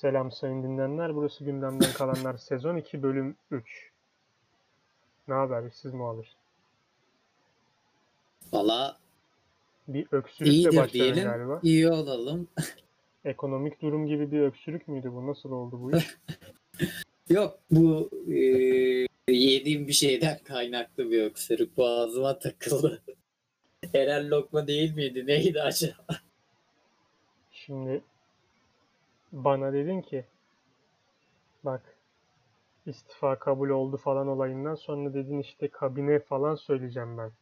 Selam sayın dinleyenler. Burası gündemden kalanlar sezon 2 bölüm 3. Ne haber siz muhabir? Valla Bir öksürükle iyidir başladın diyelim, galiba. iyi olalım. Ekonomik durum gibi bir öksürük müydü bu? Nasıl oldu bu iş? Yok bu e, yediğim bir şeyden kaynaklı bir öksürük boğazıma takıldı. Eren lokma değil miydi? Neydi acaba? Şimdi bana dedin ki bak istifa kabul oldu falan olayından sonra dedin işte kabine falan söyleyeceğim ben.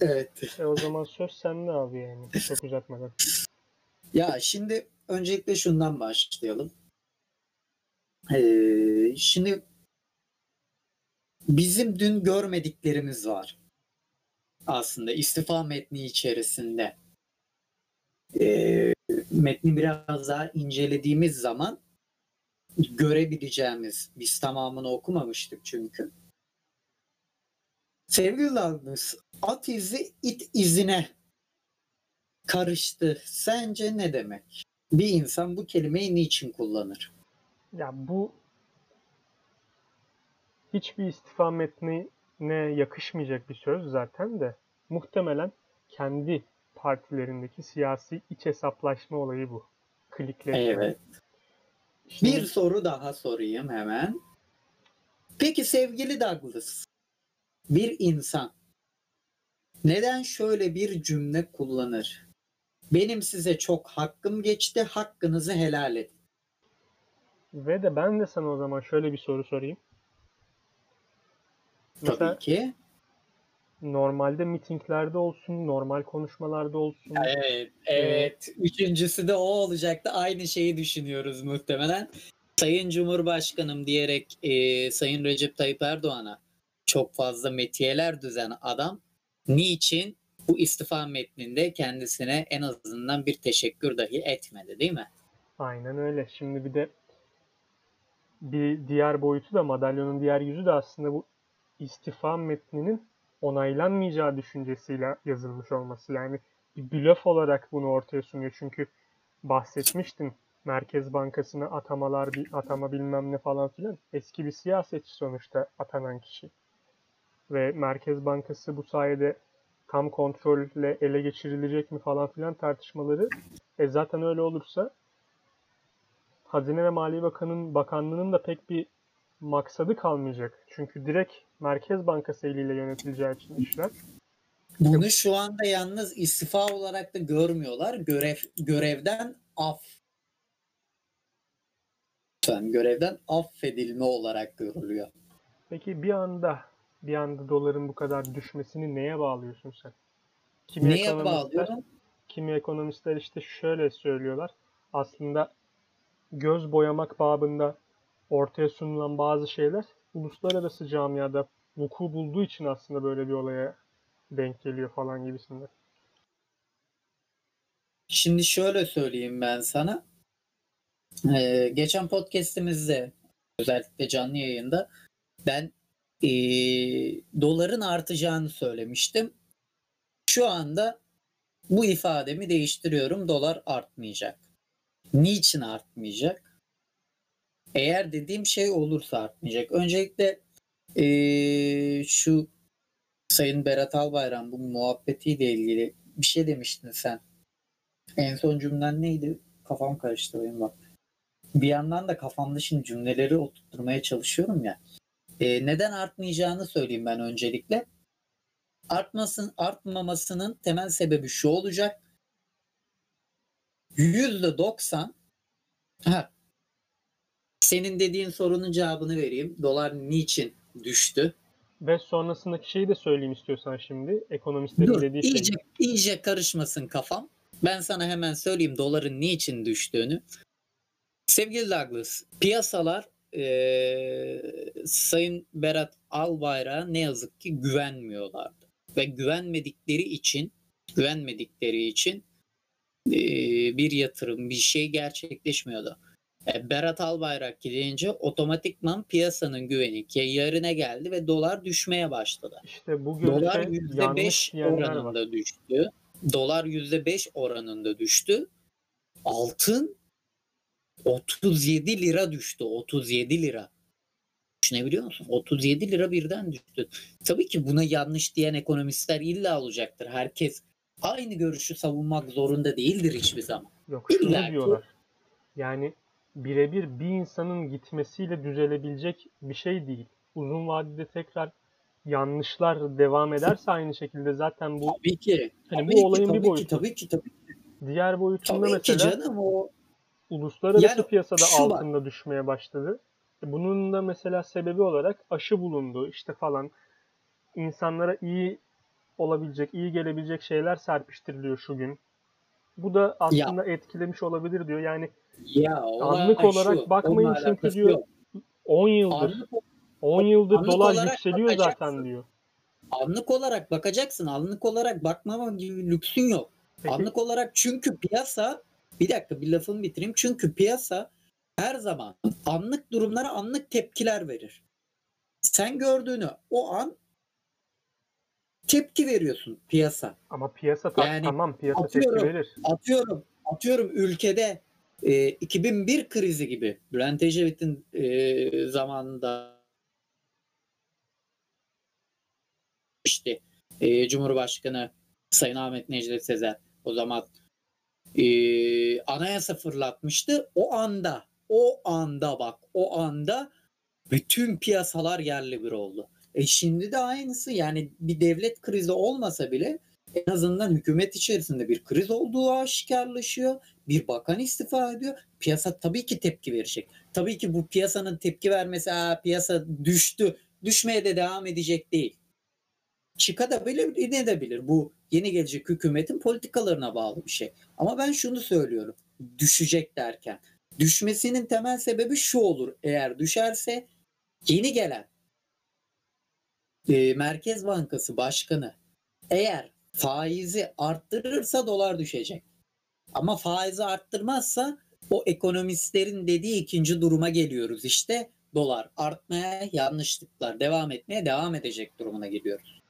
Evet. E o zaman söz sende abi yani. Çok uzatmadan. Ya şimdi öncelikle şundan başlayalım. Ee, şimdi bizim dün görmediklerimiz var. Aslında istifa metni içerisinde. Ee, metni biraz daha incelediğimiz zaman görebileceğimiz, biz tamamını okumamıştık çünkü. Sevgili Douglas, at izi it izine karıştı. Sence ne demek? Bir insan bu kelimeyi niçin kullanır? Ya bu hiçbir istifa metnine yakışmayacak bir söz zaten de muhtemelen kendi partilerindeki siyasi iç hesaplaşma olayı bu. Klikleşme. Evet. Şimdi- Bir soru daha sorayım hemen. Peki sevgili Douglas, bir insan neden şöyle bir cümle kullanır? Benim size çok hakkım geçti, hakkınızı helal edin. Ve de ben de sana o zaman şöyle bir soru sorayım. Mesela Tabii ki. Normalde mitinglerde olsun, normal konuşmalarda olsun. Evet, evet. Üçüncüsü de o olacaktı. Aynı şeyi düşünüyoruz muhtemelen. Sayın Cumhurbaşkanım diyerek e, Sayın Recep Tayyip Erdoğan'a çok fazla metiyeler düzen adam niçin bu istifa metninde kendisine en azından bir teşekkür dahi etmedi değil mi? Aynen öyle. Şimdi bir de bir diğer boyutu da madalyonun diğer yüzü de aslında bu istifa metninin onaylanmayacağı düşüncesiyle yazılmış olması. Yani bir blöf olarak bunu ortaya sunuyor. Çünkü bahsetmiştim Merkez Bankası'na atamalar, bir atama bilmem ne falan filan. Eski bir siyasetçi sonuçta atanan kişi. Ve Merkez Bankası bu sayede tam kontrolle ele geçirilecek mi falan filan tartışmaları. E zaten öyle olursa Hazine ve Maliye Bakanı'nın bakanlığının da pek bir maksadı kalmayacak. Çünkü direkt Merkez Bankası eliyle yönetileceği için işler. Bunu şu anda yalnız istifa olarak da görmüyorlar. Görev görevden af Lütfen, görevden affedilme olarak görülüyor. Peki bir anda bir anda doların bu kadar düşmesini neye bağlıyorsun sen? Kimi Neye bağlıyorum? Kimi ekonomistler işte şöyle söylüyorlar. Aslında göz boyamak babında ortaya sunulan bazı şeyler uluslararası camiada vuku bulduğu için aslında böyle bir olaya denk geliyor falan gibisinden. Şimdi şöyle söyleyeyim ben sana. Ee, geçen podcast'imizde özellikle canlı yayında ben ee, doların artacağını söylemiştim. Şu anda bu ifademi değiştiriyorum. Dolar artmayacak. Niçin artmayacak? Eğer dediğim şey olursa artmayacak. Öncelikle ee, şu Sayın Berat Albayrak bu muhabbetiyle ilgili bir şey demiştin sen. En son cümlen neydi? Kafam karıştı benim bak. Bir yandan da kafamda şimdi cümleleri oturtmaya çalışıyorum ya. Ee, neden artmayacağını söyleyeyim ben öncelikle. Artmasın, artmamasının temel sebebi şu olacak. %90 ha, senin dediğin sorunun cevabını vereyim. Dolar niçin düştü? Ve sonrasındaki şeyi de söyleyeyim istiyorsan şimdi. Ekonomistlerin Dur, dediği şey. iyice, iyice karışmasın kafam. Ben sana hemen söyleyeyim doların niçin düştüğünü. Sevgili Douglas, piyasalar eee, Sayın Berat Albayrak'a ne yazık ki güvenmiyorlardı. Ve güvenmedikleri için güvenmedikleri için eee, bir yatırım, bir şey gerçekleşmiyordu. E, Berat Albayrak gidince otomatikman piyasanın güveni yerine geldi ve dolar düşmeye başladı. İşte bu Dolar görüşe yanlış %5 diyenler var. oranında düştü. Dolar %5 oranında düştü. Altın 37 lira düştü. 37 lira. Düşünebiliyor musun? 37 lira birden düştü. Tabii ki buna yanlış diyen ekonomistler illa olacaktır. Herkes aynı görüşü savunmak zorunda değildir hiçbir zaman. Yok şunu İlla diyorlar. Yani birebir bir insanın gitmesiyle düzelebilecek bir şey değil. Uzun vadede tekrar yanlışlar devam ederse aynı şekilde zaten bu Tabii ki. Hani bu tabii ki, olayın bir tabii ki, boyutu. tabii ki, tabii ki. diğer boyutunda Tabii ki mesela canım o uluslararası Yani piyasada şu var. altında düşmeye başladı. Bunun da mesela sebebi olarak aşı bulundu işte falan. İnsanlara iyi olabilecek, iyi gelebilecek şeyler serpiştiriliyor şu gün. Bu da aslında etkilemiş olabilir diyor. Yani ya Anlık olarak şu, bakmayın çünkü diyor, yok. 10 yıldır Anlık 10 yıldır anlık dolar yükseliyor bakacaksın. zaten diyor. Anlık olarak bakacaksın. Anlık olarak bakmama gibi lüksün yok. Peki Anlık olarak çünkü piyasa bir dakika bir lafımı bitireyim. Çünkü piyasa her zaman anlık durumlara anlık tepkiler verir. Sen gördüğünü o an tepki veriyorsun piyasa. ama piyasa ta- Yani tamam piyasa atıyorum. tepki verir. Atıyorum atıyorum ülkede e, 2001 krizi gibi Bülent Ecevit'in e, zamanında işte e, Cumhurbaşkanı Sayın Ahmet Necdet Sezer o zaman e, anayasa fırlatmıştı. O anda o anda bak o anda bütün piyasalar yerli bir oldu. E şimdi de aynısı yani bir devlet krizi olmasa bile en azından hükümet içerisinde bir kriz olduğu aşikarlaşıyor. Bir bakan istifa ediyor. Piyasa tabii ki tepki verecek. Tabii ki bu piyasanın tepki vermesi "Aa, piyasa düştü. Düşmeye de devam edecek değil. Çıkabilir, inebilir. Bu yeni gelecek hükümetin politikalarına bağlı bir şey. Ama ben şunu söylüyorum. Düşecek derken. Düşmesinin temel sebebi şu olur. Eğer düşerse yeni gelen e, Merkez Bankası Başkanı eğer faizi arttırırsa dolar düşecek. Ama faizi arttırmazsa o ekonomistlerin dediği ikinci duruma geliyoruz. İşte dolar artmaya, yanlışlıklar devam etmeye devam edecek durumuna geliyoruz.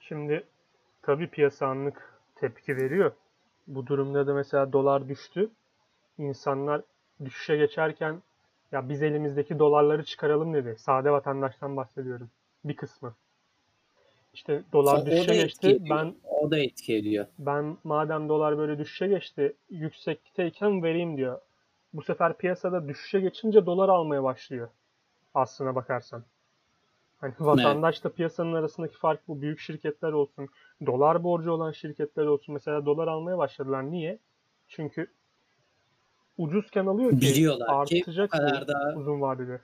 Şimdi tabii piyasa anlık tepki veriyor. Bu durumda da mesela dolar düştü. İnsanlar düşüşe geçerken ya biz elimizdeki dolarları çıkaralım dedi. Sade vatandaştan bahsediyorum. Bir kısmı. İşte dolar O- düşüşe geçti. ediyor. Ben O da etki ediyor. ben madem dolar böyle düşüşe geçti, yüksekteyken vereyim diyor. Bu sefer piyasada düşüşe geçince dolar almaya başlıyor. Aslına bakarsan. Hani vatandaş da piyasanın arasındaki fark bu. Büyük şirketler olsun, dolar borcu olan şirketler olsun. Mesela dolar almaya başladılar. Niye? Çünkü ucuzken alıyor ki Biliyorlar ki artacak bu kadar da uzun vadede.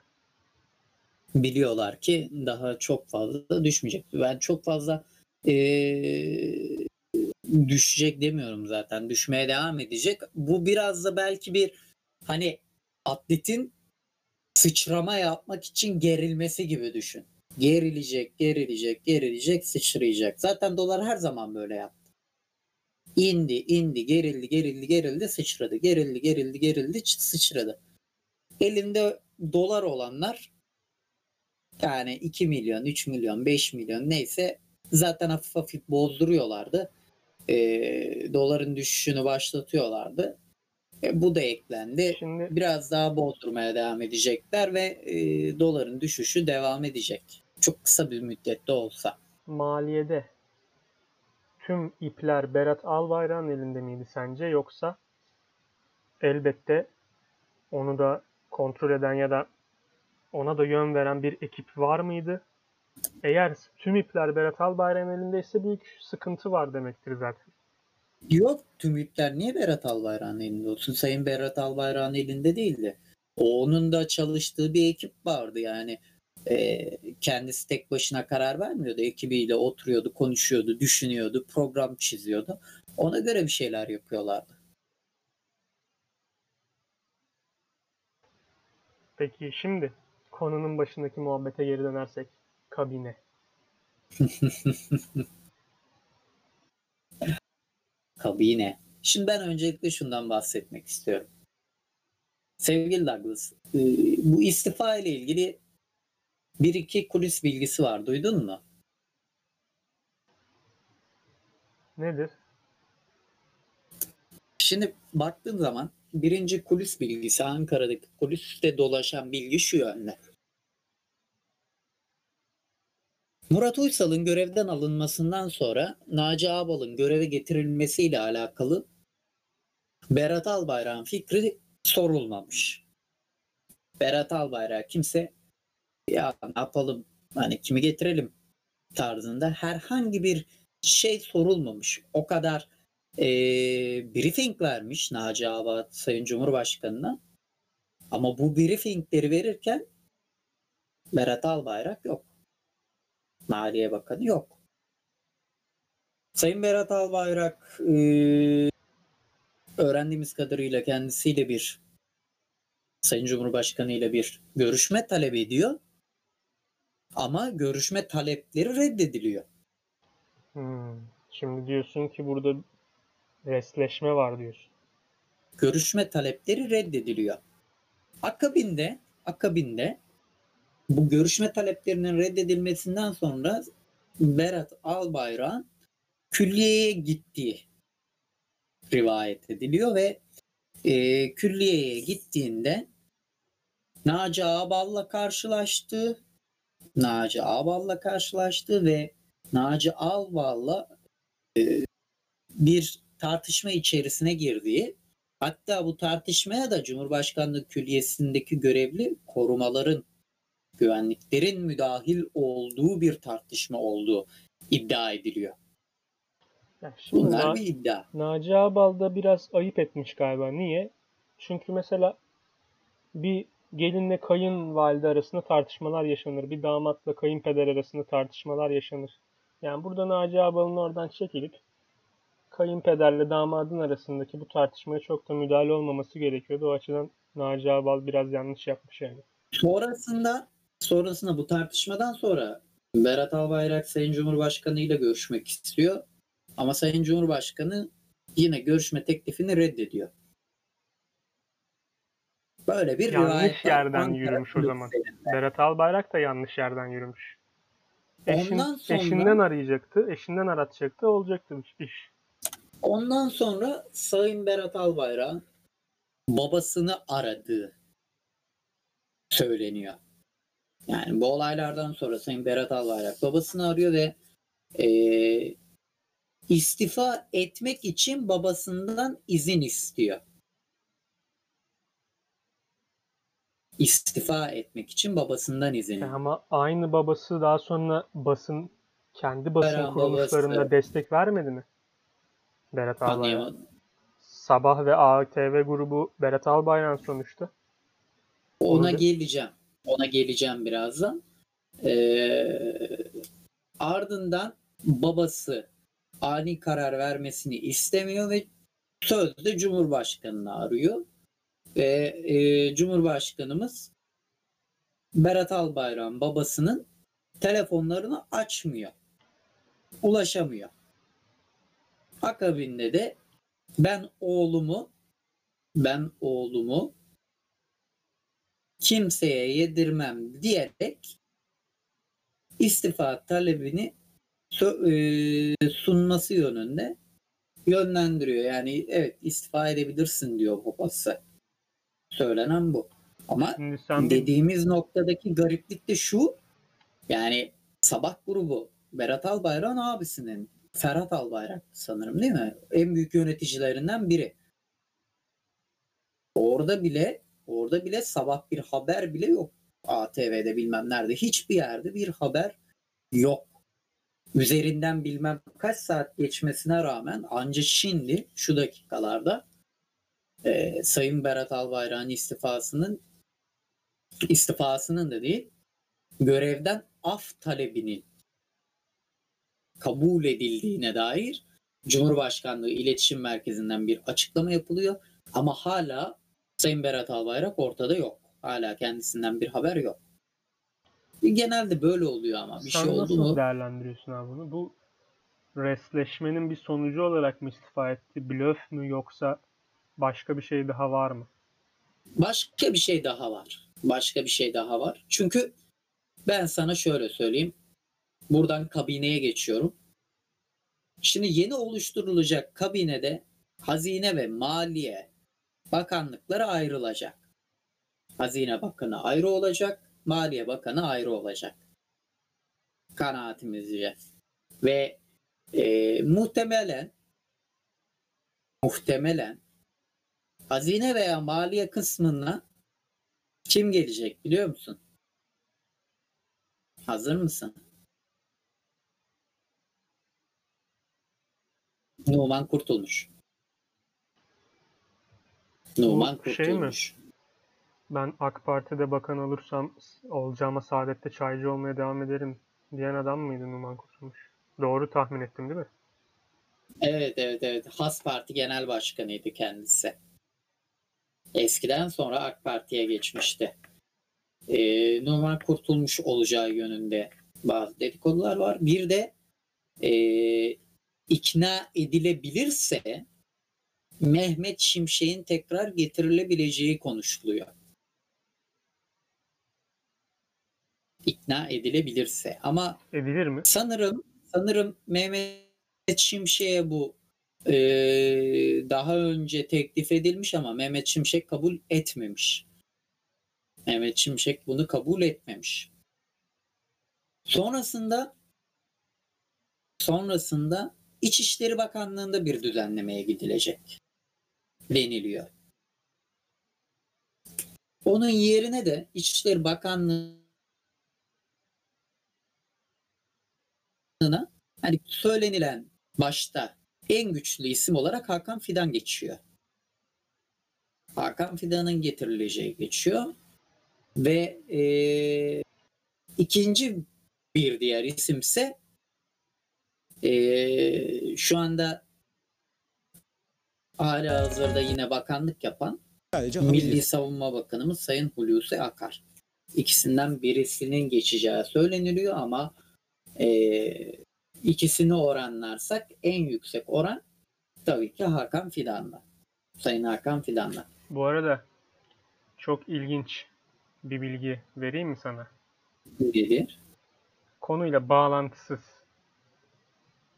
Biliyorlar ki daha çok fazla düşmeyecek. Ben çok fazla eee, düşecek demiyorum zaten. Düşmeye devam edecek. Bu biraz da belki bir hani atletin sıçrama yapmak için gerilmesi gibi düşün. Gerilecek, gerilecek, gerilecek, sıçrayacak. Zaten dolar her zaman böyle yaptı. İndi, indi, gerildi, gerildi, gerildi, sıçradı. Gerildi, gerildi, gerildi, sıçradı. Elinde dolar olanlar yani 2 milyon, 3 milyon, 5 milyon neyse zaten hafif hafif bozduruyorlardı. Ee, doların düşüşünü başlatıyorlardı. E, bu da eklendi. Şimdi Biraz daha bozdurmaya devam edecekler ve e, doların düşüşü devam edecek. Çok kısa bir müddette olsa. maliyede tüm ipler Berat Albayrak'ın elinde miydi sence yoksa elbette onu da kontrol eden ya da ona da yön veren bir ekip var mıydı? Eğer tüm ipler Berat Albayrak'ın elindeyse büyük sıkıntı var demektir zaten. Yok tüm ipler niye Berat Albayrak'ın elinde olsun? Sayın Berat Albayrak'ın elinde değildi. Onun da çalıştığı bir ekip vardı yani. E, kendisi tek başına karar vermiyordu. Ekibiyle oturuyordu, konuşuyordu, düşünüyordu, program çiziyordu. Ona göre bir şeyler yapıyorlardı. Peki şimdi konunun başındaki muhabbete geri dönersek kabine. kabine. Şimdi ben öncelikle şundan bahsetmek istiyorum. Sevgili Douglas, e, bu istifa ile ilgili bir iki kulis bilgisi var. Duydun mu? Nedir? Şimdi baktığın zaman birinci kulis bilgisi Ankara'daki kuliste dolaşan bilgi şu yönde. Murat Uysal'ın görevden alınmasından sonra Naci Ağbal'ın göreve getirilmesiyle alakalı Berat Albayrak'ın fikri sorulmamış. Berat Albayrak kimse ya ne yapalım hani kimi getirelim tarzında herhangi bir şey sorulmamış. O kadar e, briefing vermiş Naci Ağbal Sayın Cumhurbaşkanı'na. Ama bu briefingleri verirken Berat Albayrak yok. Maliye Bakanı yok. Sayın Berat Albayrak e, öğrendiğimiz kadarıyla kendisiyle bir Sayın Cumhurbaşkanı ile bir görüşme talep ediyor. Ama görüşme talepleri reddediliyor. Hmm. Şimdi diyorsun ki burada resleşme var diyorsun. Görüşme talepleri reddediliyor. Akabinde akabinde bu görüşme taleplerinin reddedilmesinden sonra Berat Albayrak'ın külliyeye gittiği rivayet ediliyor ve e, külliyeye gittiğinde Naci Ağbal'la karşılaştı. Naci Ağbal'la karşılaştı ve Naci Ağbal'la e, bir tartışma içerisine girdiği hatta bu tartışmaya da Cumhurbaşkanlığı Külliyesi'ndeki görevli korumaların güvenliklerin müdahil olduğu bir tartışma olduğu iddia ediliyor. Şimdi Bunlar Na- bir iddia. Naci Ağbal da biraz ayıp etmiş galiba. Niye? Çünkü mesela bir gelinle kayınvalide arasında tartışmalar yaşanır. Bir damatla kayınpeder arasında tartışmalar yaşanır. Yani burada Naci Ağbal'ın oradan çekilip kayınpederle damadın arasındaki bu tartışmaya çok da müdahale olmaması gerekiyordu. O açıdan Naci Ağbal biraz yanlış yapmış yani. Sonrasında sonrasında bu tartışmadan sonra Berat Albayrak Sayın Cumhurbaşkanı ile görüşmek istiyor. Ama Sayın Cumhurbaşkanı yine görüşme teklifini reddediyor. Böyle bir Yanlış yerden Ankara yürümüş o zaman. Kulisi'nin. Berat Albayrak da yanlış yerden yürümüş. Eşin, Ondan sonra- Eşinden arayacaktı, eşinden aratacaktı, olacaktı iş. Ondan sonra Sayın Berat Albayrak babasını aradığı söyleniyor. Yani bu olaylardan sonra Sayın Berat Albayrak babasını arıyor ve eee, istifa etmek için babasından izin istiyor. İstifa etmek için babasından izin. Ya ama aynı babası daha sonra basın kendi basın kuruluşlarında babası. destek vermedi mi? Berat Albayrak. Sabah ve ATV grubu Berat Albayrak sonuçta. Ona Orada- geleceğim. Ona geleceğim birazdan. Ee, ardından babası ani karar vermesini istemiyor ve sözde Cumhurbaşkanı'nı arıyor. Ve e, Cumhurbaşkanımız Berat Albayrak'ın babasının telefonlarını açmıyor. Ulaşamıyor. Akabinde de ben oğlumu ben oğlumu kimseye yedirmem diyerek istifa talebini e, sunması yönünde yönlendiriyor. Yani evet istifa edebilirsin diyor babası. Söylenen bu. Ama sen dediğimiz noktadaki gariplik de şu. Yani Sabah grubu Berat Albayrak'ın abisinin Ferhat Albayrak sanırım değil mi? En büyük yöneticilerinden biri. Orada bile orada bile sabah bir haber bile yok. ATV'de bilmem nerede hiçbir yerde bir haber yok. Üzerinden bilmem kaç saat geçmesine rağmen ancak şimdi şu dakikalarda e, Sayın Berat Albayrak'ın istifasının istifasının da değil görevden af talebinin kabul edildiğine dair Cumhurbaşkanlığı İletişim Merkezi'nden bir açıklama yapılıyor. Ama hala Sayın Berat Albayrak ortada yok. Hala kendisinden bir haber yok. Genelde böyle oluyor ama bir sen şey oldu nasıl mu? değerlendiriyorsun abi bunu? Bu resleşmenin bir sonucu olarak mı istifa etti? Blöf mü yoksa başka bir şey daha var mı? Başka bir şey daha var. Başka bir şey daha var. Çünkü ben sana şöyle söyleyeyim. Buradan kabineye geçiyorum. Şimdi yeni oluşturulacak kabinede hazine ve maliye bakanlıkları ayrılacak. Hazine Bakanı ayrı olacak, Maliye Bakanı ayrı olacak. Kanaatimizce. Ve e, muhtemelen muhtemelen hazine veya maliye kısmına kim gelecek biliyor musun? Hazır mısın? Numan Kurtulmuş. Numan Bu şey mi? Ben AK Parti'de bakan olursam olacağıma Saadet'te çaycı olmaya devam ederim diyen adam mıydı Numan Kurtulmuş? Doğru tahmin ettim değil mi? Evet evet evet. Has Parti Genel Başkanıydı kendisi. Eskiden sonra AK Parti'ye geçmişti. Ee, Numan Kurtulmuş olacağı yönünde bazı dedikodular var. Bir de ee, ikna edilebilirse Mehmet Şimşek'in tekrar getirilebileceği konuşuluyor. İkna edilebilirse. Ama Edilir mi? sanırım sanırım Mehmet Şimşek'e bu eee, daha önce teklif edilmiş ama Mehmet Şimşek kabul etmemiş. Mehmet Şimşek bunu kabul etmemiş. Sonrasında sonrasında İçişleri Bakanlığı'nda bir düzenlemeye gidilecek deniliyor. Onun yerine de İçişleri Bakanlığı hani söylenilen başta en güçlü isim olarak Hakan Fidan geçiyor. Hakan Fidan'ın getirileceği geçiyor. Ve eee, ikinci bir diğer isimse eee, şu anda hala hazırda yine bakanlık yapan Sadece Milli Milli Savunma Bakanımız Sayın Hulusi Akar. İkisinden birisinin geçeceği söyleniliyor ama eee, ikisini oranlarsak en yüksek oran tabii ki Hakan Fidan'la. Sayın Hakan Fidan'la. Bu arada çok ilginç bir bilgi vereyim mi sana? Nedir? Konuyla bağlantısız.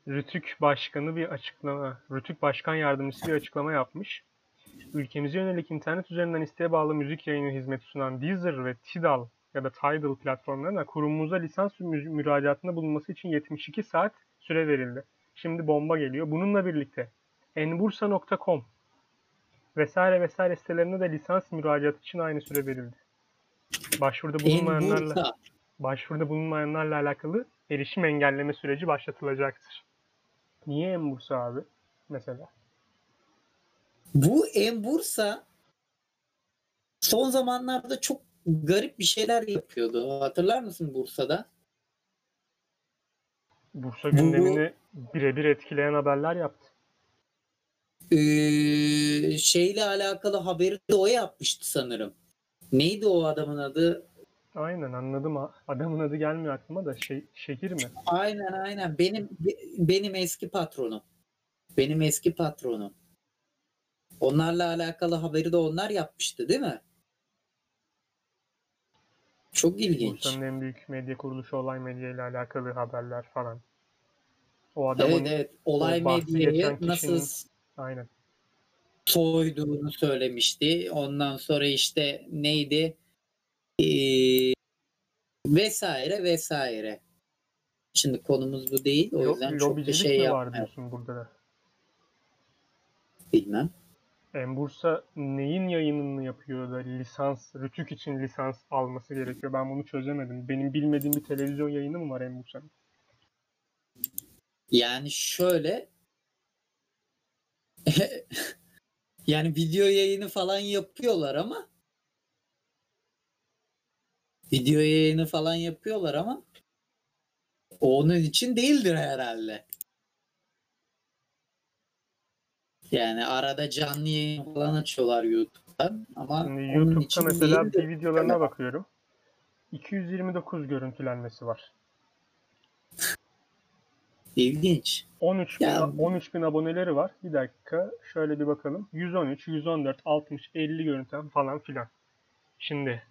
Rütük Başkanı bir açıklama, Rütük Başkan Yardımcısı bir açıklama yapmış. Ülkemize yönelik internet üzerinden isteğe bağlı müzik yayını hizmeti sunan Deezer ve Tidal ya da Tidal platformlarına kurumumuza lisans mü- müracaatında bulunması için 72 saat süre verildi. Şimdi bomba geliyor. Bununla birlikte enbursa.com vesaire vesaire sitelerine de lisans müracaatı için aynı süre verildi. Başvuruda bulunmayanlarla başvuruda bulunmayanlarla alakalı erişim engelleme süreci başlatılacaktır. Niye Enbursa abi mesela? Bu Enbursa son zamanlarda çok garip bir şeyler yapıyordu. Hatırlar mısın Bursa'da? Bursa Bu- gündemini birebir etkileyen haberler yaptı. Ee, şeyle alakalı haberi de o yapmıştı sanırım. Neydi o adamın adı? Aynen anladım. Adamın adı gelmiyor aklıma da şey, şehir mi? Aynen aynen. Benim be- benim eski patronum. Benim eski patronum. Onlarla alakalı haberi de onlar yapmıştı değil mi? Çok ilginç. Bursa'nın en büyük medya kuruluşu Olay Medya ile alakalı haberler falan. O adamın Evet evet. Olay medyayı geçen kişinin- nasıl aynen. soyduğunu söylemişti. Ondan sonra işte neydi? Ee, vesaire vesaire. Şimdi konumuz bu değil. O Lo- yüzden çok lobicilik şey mi var diyorsun burada da? Bilmem. Enbursa neyin yayınını yapıyor da lisans, Rütük için lisans alması gerekiyor? Ben bunu çözemedim. Benim bilmediğim bir televizyon yayını mı var Enbursa'nın? Yani şöyle yani video yayını falan yapıyorlar ama video yayını falan yapıyorlar ama onun için değildir herhalde. Yani arada canlı yayın falan açıyorlar YouTube'dan ama Şimdi YouTube'da için mesela değildir. bir videolarına bakıyorum. 229 görüntülenmesi var. İlginç. 13 bin, Ya- 13 bin aboneleri var. Bir dakika şöyle bir bakalım. 113, 114, 60, 50 görüntülen falan filan. Şimdi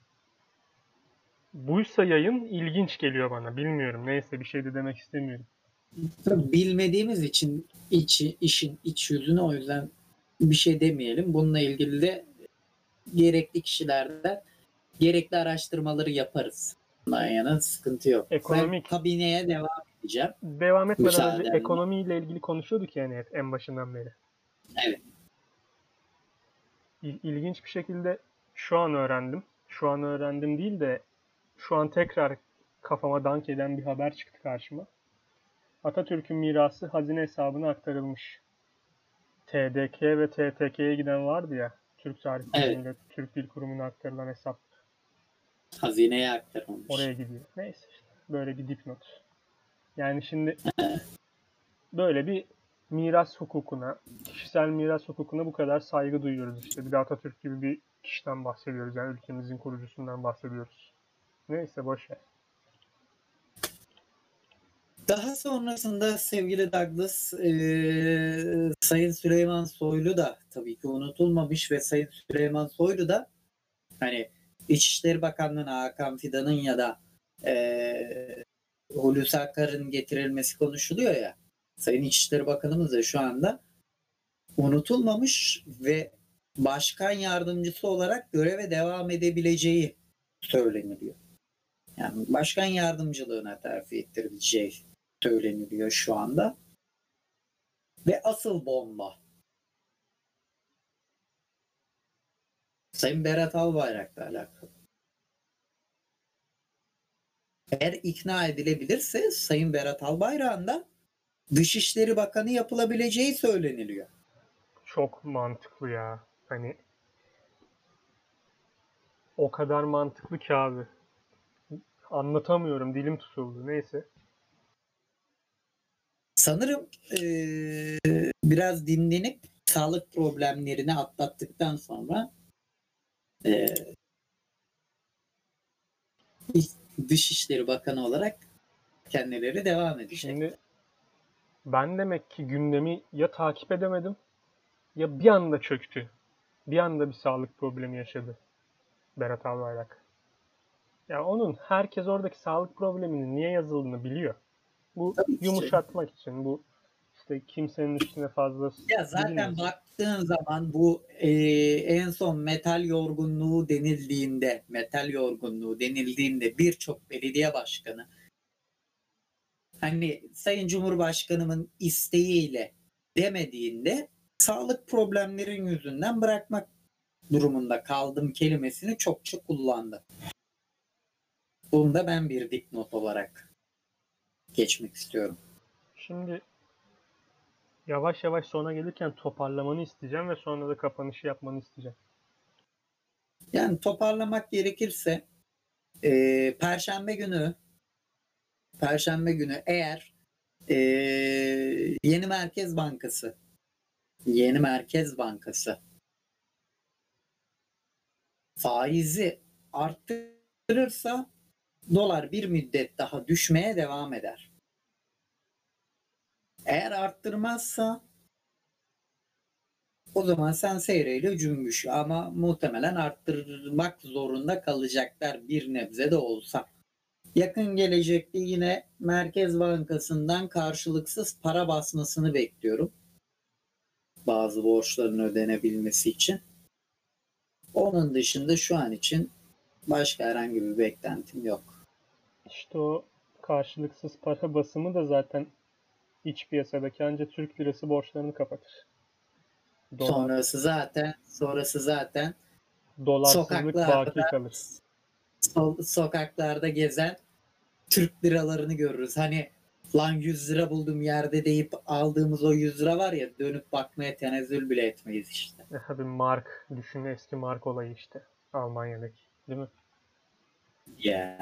buysa yayın ilginç geliyor bana. Bilmiyorum. Neyse bir şey de demek istemiyorum. Bilmediğimiz için iç, işin iç yüzünü o yüzden bir şey demeyelim. Bununla ilgili de gerekli kişilerden gerekli araştırmaları yaparız. Bundan yana sıkıntı yok. Ekonomik. Ben kabineye devam edeceğim. Devam etmeden önce ekonomiyle ilgili konuşuyorduk yani hep en başından beri. Evet. İl- İlginç bir şekilde şu an öğrendim. Şu an öğrendim değil de şu an tekrar kafama dank eden bir haber çıktı karşıma. Atatürk'ün mirası hazine hesabına aktarılmış. TDK ve TTK'ye giden vardı ya. Türk Tarih Evet. Türk Dil Kurumu'na aktarılan hesap Hazineye aktarılmış. oraya gidiyor. Neyse işte böyle bir dipnot. Yani şimdi böyle bir miras hukukuna, kişisel miras hukukuna bu kadar saygı duyuyoruz işte. Bir de Atatürk gibi bir kişiden bahsediyoruz. Yani ülkemizin kurucusundan bahsediyoruz. Neyse boş ver. Daha sonrasında sevgili Douglas, eee, Sayın Süleyman Soylu da tabii ki unutulmamış ve Sayın Süleyman Soylu da hani İçişleri Bakanlığı'na Hakan Fidan'ın ya da eee Hulusi Akar'ın getirilmesi konuşuluyor ya. Sayın İçişleri Bakanımız da şu anda unutulmamış ve başkan yardımcısı olarak göreve devam edebileceği söyleniliyor. Yani başkan yardımcılığına terfi ettirileceği söyleniliyor şu anda. Ve asıl bomba. Sayın Berat Albayrak'la alakalı. Eğer ikna edilebilirse Sayın Berat Albayrak'ın da Dışişleri Bakanı yapılabileceği söyleniliyor. Çok mantıklı ya. Hani o kadar mantıklı ki abi. Anlatamıyorum. Dilim tutuldu. Neyse. Sanırım eee, biraz dinlenip sağlık problemlerini atlattıktan sonra eee Dışişleri Bakanı olarak kendileri devam edecek. Şimdi ben demek ki gündemi ya takip edemedim ya bir anda çöktü. Bir anda bir sağlık problemi yaşadı Berat Albayrak. Ya onun herkes oradaki sağlık probleminin niye yazıldığını biliyor. Bu Tabii ki. yumuşatmak için, bu işte kimsenin üstüne fazla Ya zaten baktığın zaman bu eee, en son metal yorgunluğu denildiğinde, metal yorgunluğu denildiğinde birçok belediye başkanı hani Sayın Cumhurbaşkanımın isteğiyle demediğinde sağlık problemlerin yüzünden bırakmak durumunda kaldım kelimesini çokça kullandı. Bunu da ben bir dipnot olarak geçmek istiyorum. Şimdi yavaş yavaş sona gelirken toparlamanı isteyeceğim ve sonra da kapanışı yapmanı isteyeceğim. Yani toparlamak gerekirse eee, Perşembe günü Perşembe günü eğer eee, yeni Merkez Bankası yeni Merkez Bankası faizi arttırırsa dolar bir müddet daha düşmeye devam eder. Eğer arttırmazsa o zaman sen seyreyle cümbüş ama muhtemelen arttırmak zorunda kalacaklar bir nebze de olsa. Yakın gelecekte yine Merkez Bankası'ndan karşılıksız para basmasını bekliyorum. Bazı borçların ödenebilmesi için. Onun dışında şu an için başka herhangi bir beklentim yok. İşte o karşılıksız para basımı da zaten iç piyasadaki ancak Türk lirası borçlarını kapatır. Dolar, Sonrası zaten sonrası zaten dolarsızlık baki kalır. so- sokaklarda gezen Türk liralarını görürüz. Hani lan 100 lira buldum yerde deyip aldığımız o 100 lira var ya dönüp bakmaya tenezzül bile etmeyiz işte. E Tabii mark, düşün eski mark olayı işte. Almanya'daki. Değil mi? Ya.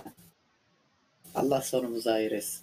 Allah sonumuzu hayır.